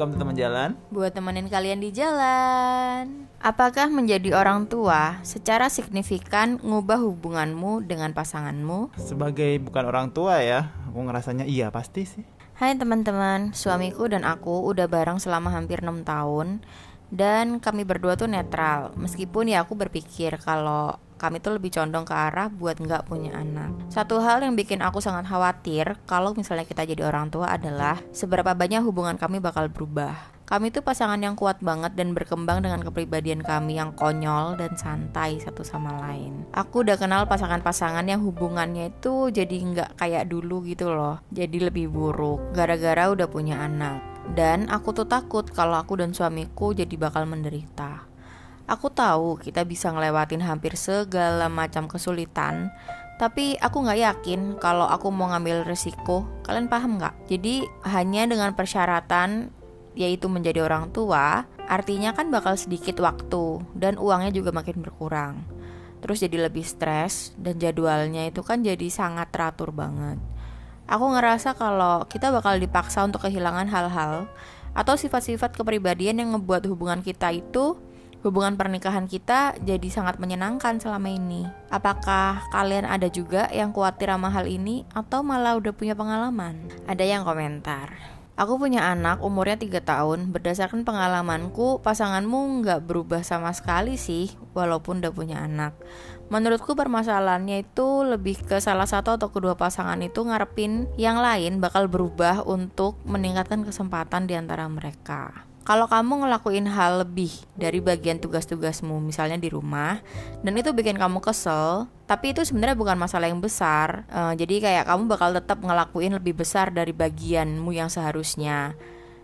welcome to teman jalan. Buat temenin kalian di jalan. Apakah menjadi orang tua secara signifikan ngubah hubunganmu dengan pasanganmu? Sebagai bukan orang tua ya, aku ngerasanya iya pasti sih. Hai teman-teman, suamiku dan aku udah bareng selama hampir 6 tahun dan kami berdua tuh netral. Meskipun ya aku berpikir kalau kami tuh lebih condong ke arah buat nggak punya anak. Satu hal yang bikin aku sangat khawatir kalau misalnya kita jadi orang tua adalah seberapa banyak hubungan kami bakal berubah. Kami tuh pasangan yang kuat banget dan berkembang dengan kepribadian kami yang konyol dan santai satu sama lain. Aku udah kenal pasangan-pasangan yang hubungannya itu jadi nggak kayak dulu gitu loh. Jadi lebih buruk gara-gara udah punya anak. Dan aku tuh takut kalau aku dan suamiku jadi bakal menderita. Aku tahu kita bisa ngelewatin hampir segala macam kesulitan, tapi aku nggak yakin kalau aku mau ngambil resiko. Kalian paham nggak? Jadi hanya dengan persyaratan yaitu menjadi orang tua, artinya kan bakal sedikit waktu dan uangnya juga makin berkurang. Terus jadi lebih stres dan jadwalnya itu kan jadi sangat teratur banget. Aku ngerasa kalau kita bakal dipaksa untuk kehilangan hal-hal atau sifat-sifat kepribadian yang ngebuat hubungan kita itu hubungan pernikahan kita jadi sangat menyenangkan selama ini. Apakah kalian ada juga yang khawatir sama hal ini atau malah udah punya pengalaman? Ada yang komentar. Aku punya anak umurnya 3 tahun. Berdasarkan pengalamanku Pasanganmu nggak berubah sama sekali sih Walaupun udah punya anak. Menurutku permasalahannya itu lebih ke salah satu atau kedua pasangan itu ngarepin yang lain bakal berubah untuk meningkatkan kesempatan di antara mereka kalau kamu ngelakuin hal lebih dari bagian tugas-tugasmu misalnya di rumah dan itu bikin kamu kesel tapi itu sebenarnya bukan masalah yang besar uh, jadi kayak kamu bakal tetap ngelakuin lebih besar dari bagianmu yang seharusnya.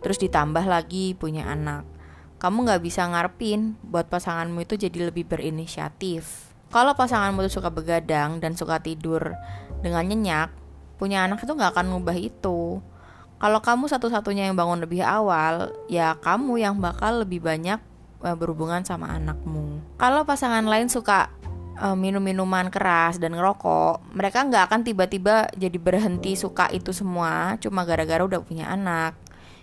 Terus ditambah lagi punya anak. Kamu nggak bisa ngarepin buat pasanganmu itu jadi lebih berinisiatif. Kalau pasanganmu tuh suka begadang dan suka tidur dengan nyenyak punya anak itu nggak akan ngubah itu kalau kamu satu-satunya yang bangun lebih awal, ya kamu yang bakal lebih banyak uh, berhubungan sama anakmu. Kalau pasangan lain suka uh, minum minuman keras dan ngerokok, mereka nggak akan tiba-tiba jadi berhenti suka itu semua cuma gara-gara udah punya anak.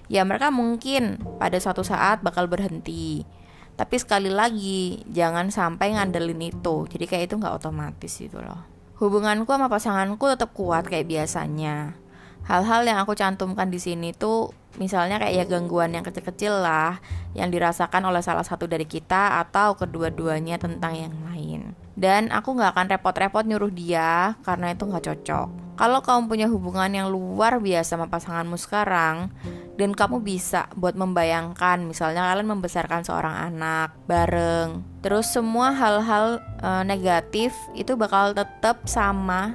Ya mereka mungkin pada suatu saat bakal berhenti. Tapi sekali lagi jangan sampai ngandelin itu. Jadi kayak itu nggak otomatis gitu loh. Hubunganku sama pasanganku tetap kuat kayak biasanya hal-hal yang aku cantumkan di sini tuh misalnya kayak ya gangguan yang kecil-kecil lah yang dirasakan oleh salah satu dari kita atau kedua-duanya tentang yang lain. Dan aku nggak akan repot-repot nyuruh dia karena itu nggak cocok. Kalau kamu punya hubungan yang luar biasa sama pasanganmu sekarang dan kamu bisa buat membayangkan misalnya kalian membesarkan seorang anak bareng terus semua hal-hal e, negatif itu bakal tetap sama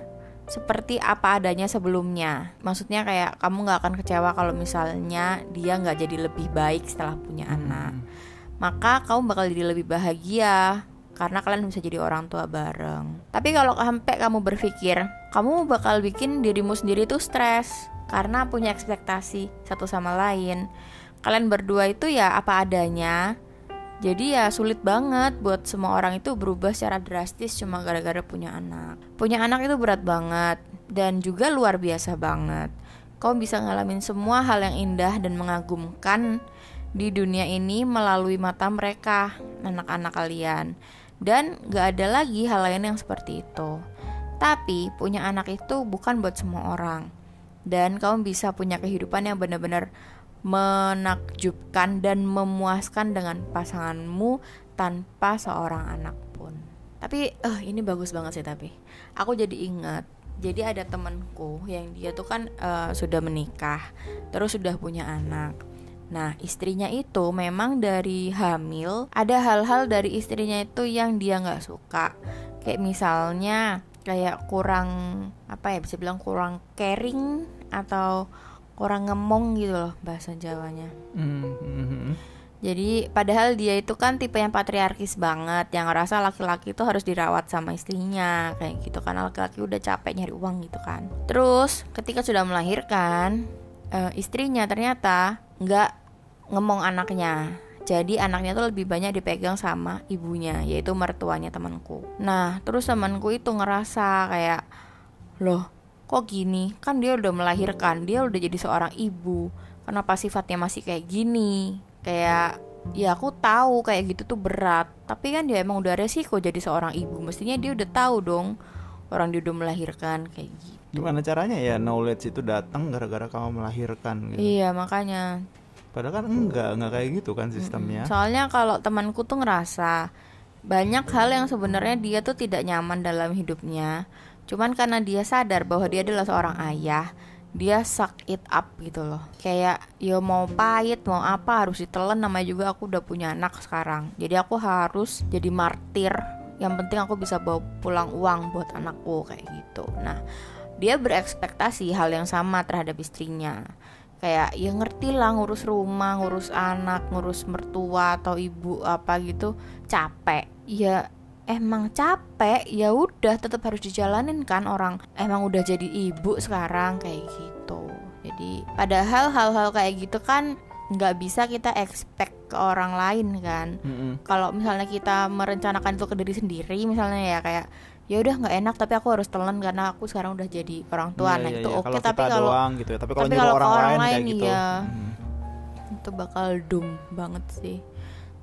seperti apa adanya sebelumnya. Maksudnya kayak kamu nggak akan kecewa kalau misalnya dia nggak jadi lebih baik setelah punya hmm. anak. Maka kamu bakal jadi lebih bahagia karena kalian bisa jadi orang tua bareng. Tapi kalau sampai kamu berpikir kamu bakal bikin dirimu sendiri tuh stres karena punya ekspektasi satu sama lain. Kalian berdua itu ya apa adanya jadi ya sulit banget buat semua orang itu berubah secara drastis cuma gara-gara punya anak. Punya anak itu berat banget dan juga luar biasa banget. Kau bisa ngalamin semua hal yang indah dan mengagumkan di dunia ini melalui mata mereka, anak-anak kalian. Dan gak ada lagi hal lain yang seperti itu. Tapi punya anak itu bukan buat semua orang. Dan kamu bisa punya kehidupan yang benar-benar menakjubkan dan memuaskan dengan pasanganmu tanpa seorang anak pun. Tapi eh uh, ini bagus banget sih tapi aku jadi ingat jadi ada temanku yang dia tuh kan uh, sudah menikah terus sudah punya anak Nah, istrinya itu memang dari hamil ada hal-hal dari istrinya itu yang dia nggak suka. Kayak misalnya kayak kurang apa ya bisa bilang kurang caring atau orang ngemong gitu loh bahasa Jawanya. Mm-hmm. Jadi padahal dia itu kan tipe yang patriarkis banget, yang ngerasa laki-laki itu harus dirawat sama istrinya kayak gitu kan laki-laki udah capek nyari uang gitu kan. Terus ketika sudah melahirkan, uh, istrinya ternyata nggak ngemong anaknya. Jadi anaknya tuh lebih banyak dipegang sama ibunya, yaitu mertuanya temanku. Nah, terus temanku itu ngerasa kayak, loh kok gini? Kan dia udah melahirkan dia udah jadi seorang ibu. Kenapa sifatnya masih kayak gini? Kayak ya aku tahu kayak gitu tuh berat. Tapi kan dia emang udah resiko jadi seorang ibu. Mestinya dia udah tahu dong orang dia udah melahirkan kayak gitu. Gimana caranya ya knowledge itu datang gara-gara kamu melahirkan gitu. iya makanya. Padahal kan enggak, enggak kayak gitu kan sistemnya. soalnya kalau temanku tuh ngerasa banyak hal yang sebenarnya dia tuh tidak nyaman dalam hidupnya cuman karena dia sadar bahwa dia adalah seorang ayah dia suck it up gitu loh. Kayak ya mau pahit mau apa harus ditelan. Namanya juga aku udah punya anak sekarang. Jadi aku harus jadi martir. Yang penting aku bisa bawa pulang uang buat anakku kayak gitu. Nah dia berekspektasi hal yang sama terhadap istrinya. Kayak ya ngerti lah ngurus rumah ngurus anak ngurus mertua atau ibu apa gitu capek. Ya emang capek ya udah tetap harus dijalanin kan orang emang udah jadi ibu sekarang kayak gitu jadi padahal hal-hal kayak gitu kan nggak bisa kita expect ke orang lain kan Mm-mm. kalau misalnya kita merencanakan itu ke diri sendiri misalnya ya kayak ya udah nggak enak tapi aku harus telan karena aku sekarang udah jadi orang tua Iya, nah iya, itu iya. oke Kalau tapi kalau gitu ya. Tapi kalau ke orang, orang lain, gitu. iya. Hmm. itu bakal doom banget sih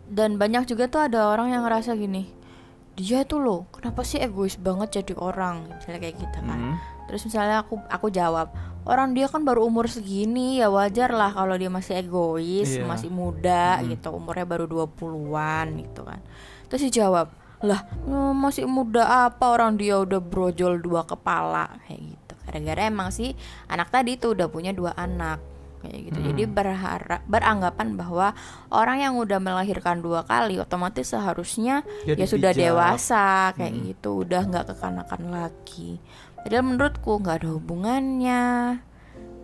dan banyak juga tuh ada orang yang ngerasa gini dia tuh loh kenapa sih egois banget jadi orang misalnya kayak gitu kan Hmm. terus misalnya aku aku jawab orang dia kan baru umur segini ya wajar lah kalau dia masih egois Iya. masih muda Mm. gitu umurnya baru 20-an gitu kan terus dijawab lah "Eh, masih muda apa orang dia udah brojol dua kepala kayak gitu gara-gara emang sih anak tadi tuh udah punya dua anak kayak gitu jadi Mm. berharap beranggapan bahwa orang yang udah melahirkan dua kali otomatis seharusnya Jadi ya sudah bijak. dewasa kayak Mm. gitu udah nggak kekanakan lagi padahal menurutku nggak ada hubungannya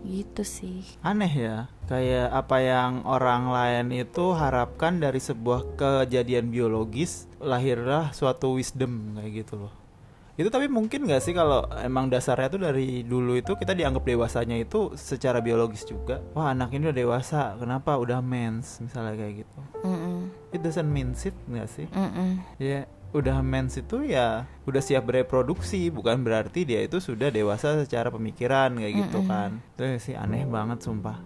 gitu sih Aneh ya, kayak apa yang orang lain itu harapkan dari sebuah kejadian biologis lahirlah suatu wisdom kayak gitu loh. Itu tapi mungkin nggak sih kalau emang dasarnya tuh dari dulu itu kita dianggap dewasanya itu secara biologis juga. Wah anak ini udah dewasa, kenapa udah mens misalnya kayak gitu. Mm-mm. It doesn't mean nggak sih? Mm-mm. Ya udah mens itu ya udah siap bereproduksi bukan berarti dia itu sudah dewasa secara pemikiran kayak gitu Mm-mm. kan itu sih aneh banget sumpah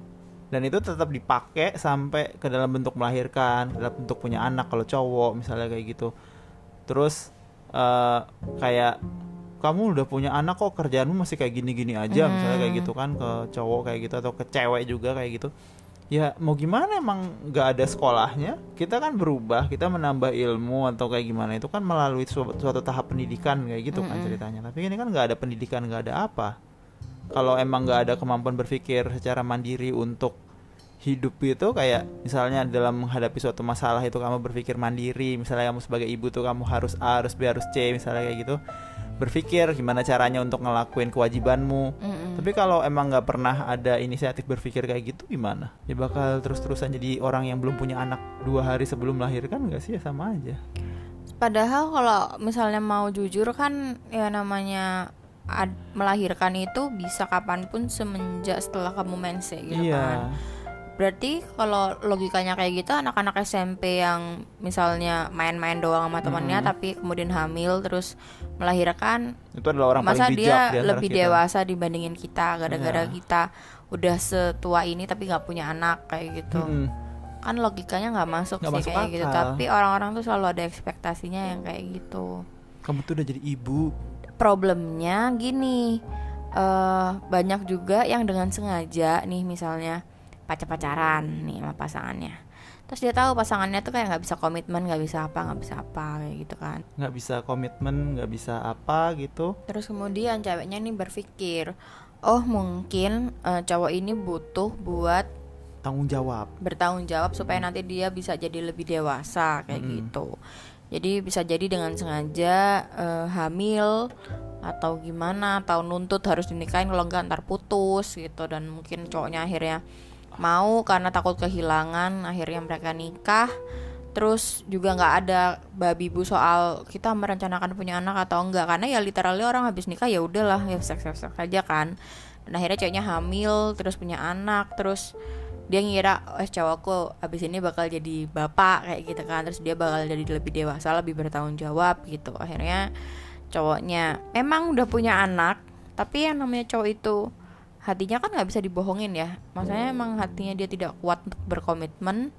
dan itu tetap dipakai sampai ke dalam bentuk melahirkan dalam bentuk punya anak kalau cowok misalnya kayak gitu terus eh, kayak kamu udah punya anak kok kerjaanmu masih kayak gini-gini aja misalnya kayak gitu kan ke cowok kayak gitu atau ke cewek juga kayak gitu. Ya mau gimana emang nggak ada sekolahnya? Kita kan berubah kita menambah ilmu atau kayak gimana itu kan melalui suatu, suatu tahap pendidikan kayak gitu kan ceritanya. Tapi ini kan nggak ada pendidikan nggak ada apa. Kalau emang nggak ada kemampuan berpikir secara mandiri untuk hidup itu kayak misalnya dalam menghadapi suatu masalah itu kamu berpikir mandiri misalnya kamu sebagai ibu tuh kamu harus A harus B harus C misalnya kayak gitu. Berpikir gimana caranya untuk ngelakuin kewajibanmu. Mm-mm. tapi kalau emang nggak pernah ada inisiatif berpikir kayak gitu gimana? Ya bakal terus-terusan jadi orang yang belum punya anak dua hari sebelum melahirkan nggak sih? Ya sama aja. Padahal kalau misalnya mau jujur kan ya namanya melahirkan itu bisa kapan pun semenjak setelah kamu mense gitu kan. Berarti kalau logikanya kayak gitu anak-anak SMP yang misalnya main-main doang sama temannya tapi kemudian hamil terus melahirkan itu adalah orang masa paling bijak dia lebih kita. dewasa dibandingin kita gara-gara Iya. kita udah setua ini tapi nggak punya anak kayak gitu. Mm-mm. Kan logikanya nggak masuk Nggak sih masuk kayak gitu. akal. Tapi orang-orang tuh selalu ada ekspektasinya yang kayak gitu. kamu tuh udah jadi ibu problemnya gini eh banyak juga yang dengan sengaja nih misalnya pacar-pacaran nih sama pasangannya. Terus dia tahu pasangannya tuh kayak nggak bisa komitmen nggak bisa apa nggak bisa apa kayak gitu kan. Nggak bisa komitmen nggak bisa apa gitu. Terus kemudian ceweknya nih berpikir oh mungkin eh, cowok ini butuh buat tanggung jawab. bertanggung jawab supaya nanti dia bisa jadi lebih dewasa kayak Mm-mm. gitu. Jadi bisa jadi dengan sengaja eh, hamil atau gimana atau nuntut harus dinikahin kalau enggak ntar putus gitu. Dan mungkin cowoknya akhirnya mau karena takut kehilangan akhirnya mereka nikah. Terus juga nggak ada babi bu soal kita merencanakan punya anak atau enggak. Karena ya literally orang habis nikah ya udahlah ya seks seks seks aja kan. Dan akhirnya ceweknya hamil terus punya anak terus dia ngira eh cowokku abis ini bakal jadi bapak kayak gitu kan. Terus dia bakal jadi lebih dewasa lebih bertanggung jawab gitu. Akhirnya cowoknya emang udah punya anak tapi yang namanya cowok itu hatinya kan nggak bisa dibohongin ya. Maksudnya emang hatinya dia tidak kuat untuk berkomitmen.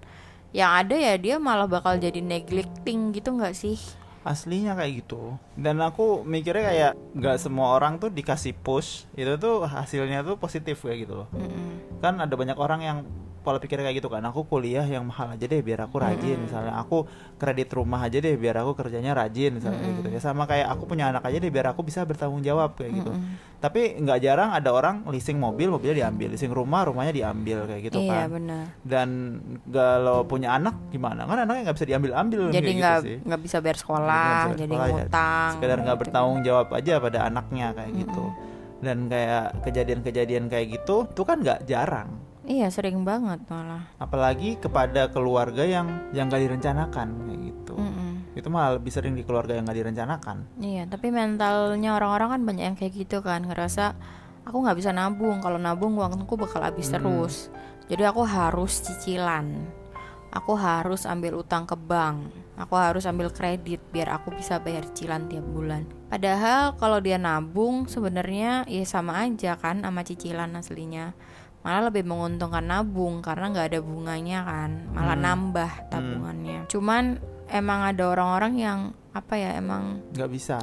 Yang ada ya dia malah bakal jadi neglecting gitu nggak sih? Aslinya kayak gitu. Dan aku mikirnya kayak nggak semua orang tuh dikasih push. Itu tuh hasilnya tuh positif kayak gitu loh. Mm-mm. kan ada banyak orang yang pola pikir kayak gitu kan. Aku kuliah yang mahal aja deh biar aku rajin misalnya. Aku kredit rumah aja deh biar aku kerjanya rajin misalnya gitu. Ya sama kayak aku punya anak aja deh biar aku bisa bertanggung jawab kayak gitu. Tapi nggak jarang ada orang leasing mobil mobilnya diambil. Leasing rumah rumahnya diambil kayak gitu iya kan. benar. Dan kalau punya anak gimana? Kan anaknya nggak bisa diambil ambil jadi kayak nggak gitu nggak bisa bayar sekolah jadi sekolah, ya. ngutang sekedar nggak gitu. bertanggung jawab aja pada anaknya kayak gitu. Dan kayak kejadian-kejadian kayak gitu itu kan nggak jarang iya sering banget malah apalagi kepada keluarga yang yang nggak direncanakan kayak gitu Mm-mm. itu malah lebih sering di keluarga yang nggak direncanakan Iya, tapi mentalnya orang-orang kan banyak yang kayak gitu kan, ngerasa aku nggak bisa nabung, kalau nabung uangku bakal habis Hmm. terus. Jadi aku harus cicilan, aku harus ambil utang ke bank, aku harus ambil kredit biar aku bisa bayar cicilan tiap bulan. Padahal kalau dia nabung sebenarnya ya sama aja kan sama cicilan aslinya. Malah lebih menguntungkan nabung karena nggak ada bunganya kan, malah Hmm. nambah tabungannya. Cuman emang ada orang-orang yang apa ya emang nggak bisa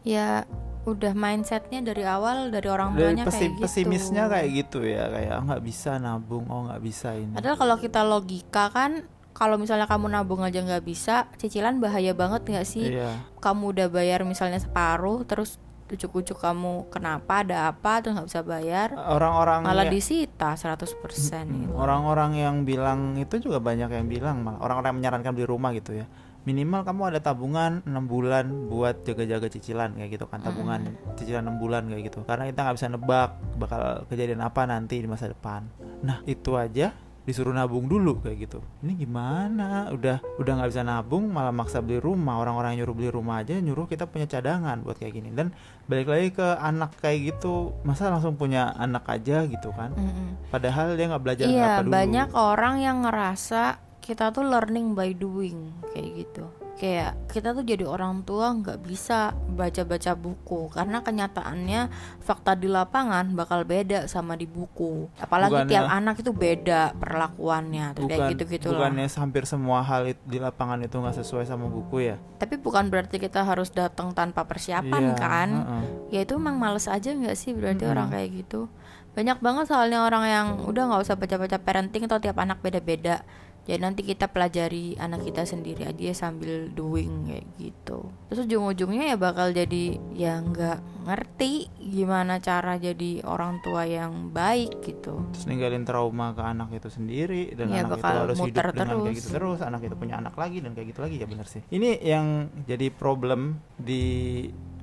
ya udah mindsetnya dari awal dari orang dari tuanya pesi- kayak gitu. pesimisnya kayak gitu ya kayak "Ah, nggak bisa nabung oh nggak bisa ini Padahal kalau kita logika kan kalau misalnya kamu nabung aja nggak bisa, cicilan bahaya banget nggak sih? iya Kamu udah bayar misalnya separuh, terus ujuk-ujuk kamu kenapa? Ada apa? Terus nggak bisa bayar, orang-orang malah ya- disita 100% gitu. orang-orang yang bilang itu juga banyak yang bilang malah. Orang-orang yang menyarankan beli rumah gitu ya. Minimal kamu ada tabungan 6 bulan buat jaga-jaga cicilan kayak gitu kan. Tabungan cicilan 6 bulan kayak gitu. Karena kita nggak bisa nebak bakal kejadian apa nanti di masa depan. Nah itu aja disuruh nabung dulu kayak gitu. Ini gimana? Udah udah nggak bisa nabung malah maksa beli rumah. Orang-orang nyuruh beli rumah aja nyuruh kita punya cadangan buat kayak gini. Dan balik lagi ke anak kayak gitu masa langsung punya anak aja gitu kan? Mm-mm. padahal dia nggak belajar Iya, apa dulu. banyak orang yang ngerasa kita tuh learning by doing kayak gitu. Kayak kita tuh jadi orang tua nggak bisa baca-baca buku karena kenyataannya fakta di lapangan bakal beda sama di buku. Apalagi Bukannya- tiap anak itu beda perlakuannya, terus kayak bukan gitu-gitu lah. bukannya hampir semua hal di lapangan itu nggak sesuai sama buku ya Tapi bukan berarti kita harus datang tanpa persiapan Iya, kan? heeh. ya itu emang males aja nggak sih berarti orang kayak gitu banyak banget soalnya orang yang udah nggak usah baca-baca parenting atau tiap anak beda-beda jadi nanti kita pelajari anak kita sendiri aja sambil doing kayak gitu. Terus ujung-ujungnya ya bakal jadi ya nggak ngerti gimana cara jadi orang tua yang baik gitu. Terus ninggalin trauma ke anak itu sendiri dan Iya, anak itu bakal harus hidup muter dengan kayak terus. gitu terus anak itu punya anak lagi dan kayak gitu lagi ya benar sih. Ini yang jadi problem di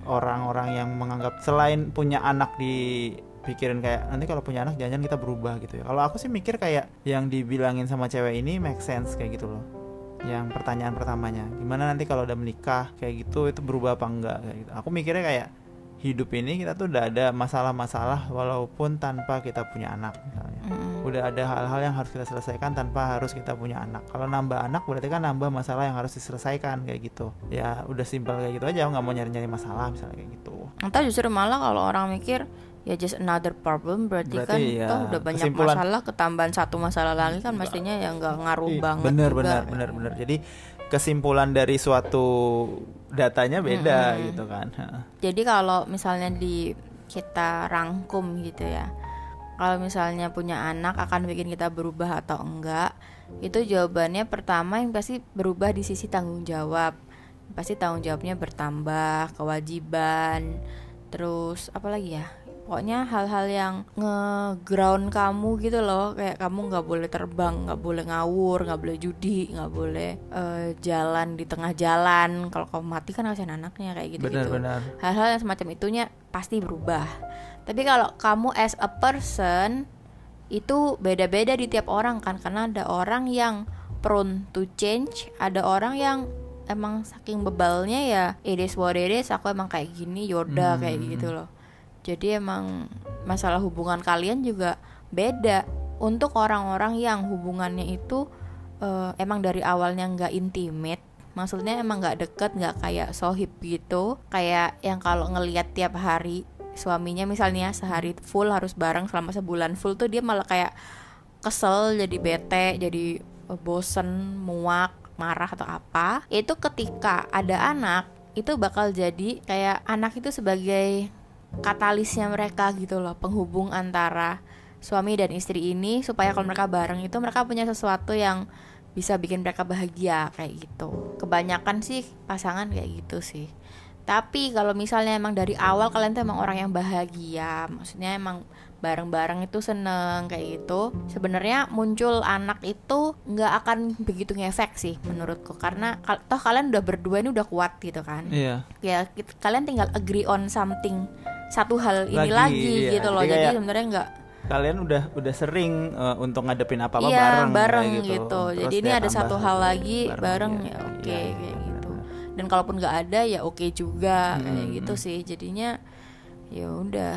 orang-orang yang menganggap selain punya anak di pikirin kayak nanti kalau punya anak jangan kita berubah gitu ya. Kalau aku sih mikir kayak yang dibilangin sama cewek ini make sense kayak gitu loh. Yang pertanyaan pertamanya gimana nanti kalau udah menikah? Kayak gitu itu berubah apa enggak? Kayak gitu. Aku mikirnya kayak hidup ini kita tuh udah ada masalah-masalah walaupun tanpa kita punya anak misalnya. Mm-mm. udah ada hal-hal yang harus kita selesaikan tanpa harus kita punya anak. Kalau nambah anak berarti kan nambah masalah yang harus diselesaikan kayak gitu. Ya udah simpel kayak gitu aja. Nggak mau nyari-nyari masalah misalnya kayak gitu. Atau justru malah kalau orang mikir ya just another problem berarti, kan Berarti ya, toh udah banyak kesimpulan- masalah ketambahan satu masalah lagi kan mestinya ya nggak ngaruh banget bener juga. bener bener bener jadi kesimpulan dari suatu datanya beda gitu kan Jadi kalau misalnya di kita rangkum gitu ya. Kalau misalnya punya anak akan bikin kita berubah atau enggak? Itu jawabannya pertama yang pasti berubah di sisi tanggung jawab. Pasti tanggung jawabnya bertambah, kewajiban, terus apa lagi ya? Pokoknya hal-hal yang nge-ground kamu gitu loh. Kayak kamu nggak boleh terbang, nggak boleh ngawur, nggak boleh judi, nggak boleh eh, jalan di tengah jalan. Kalau kamu mati kan kasihan anaknya kayak gitu-gitu. Benar-benar hal-hal yang semacam itunya pasti berubah. Tapi kalau kamu as a person itu beda-beda di tiap orang kan. Karena ada orang yang prone to change, ada orang yang emang saking bebalnya ya it is what it is, aku emang kayak gini, Yoda kayak gitu loh. Jadi emang masalah hubungan kalian juga beda. Untuk orang-orang yang hubungannya itu eh, emang dari awalnya nggak intimate maksudnya emang nggak deket nggak kayak sohib gitu kayak yang kalau ngelihat tiap hari suaminya misalnya sehari full harus bareng selama sebulan full tuh dia malah kayak kesel jadi bete jadi eh, bosen muak marah atau apa itu ketika ada anak itu bakal jadi kayak anak itu sebagai katalisnya mereka gitu loh penghubung antara suami dan istri ini supaya kalau mereka bareng itu mereka punya sesuatu yang bisa bikin mereka bahagia kayak gitu. Kebanyakan sih pasangan kayak gitu sih. Tapi kalau misalnya emang dari awal kalian tuh emang orang yang bahagia maksudnya emang bareng-bareng itu seneng kayak gitu sebenarnya muncul anak itu nggak akan begitu ngefek sih menurutku. Karena toh kalian udah berdua ini udah kuat gitu kan? Iya. ya kit- kalian tinggal agree on something satu hal ini Lagi, lagi, iya. gitu loh Jadi jadi kayak sebenarnya nggak Kalian udah udah sering eh, untuk ngadepin apa-apa iya bareng, bareng, kayak gitu, Terus jadi ini ada satu hal lagi bareng, iya. ya oke Iya, kayak iya, gitu dan kalaupun nggak ada ya oke juga kayak Hmm. gitu sih jadinya ya udah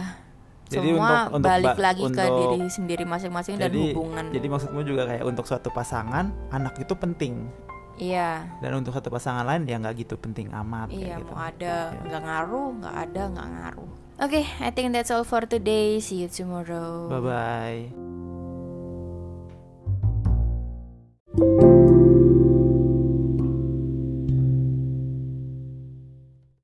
Jadi semua untuk- untuk balik ba- lagi ke untuk- diri sendiri masing-masing dan hubungan jadi maksudmu juga kayak untuk suatu pasangan anak itu penting iya dan untuk satu pasangan lain ya nggak gitu penting amat Iya, kayak gitu. mau ada Iya. nggak ngaruh, nggak ada nggak ngaruh. Oke, I think that's all for today. See you tomorrow. Bye bye.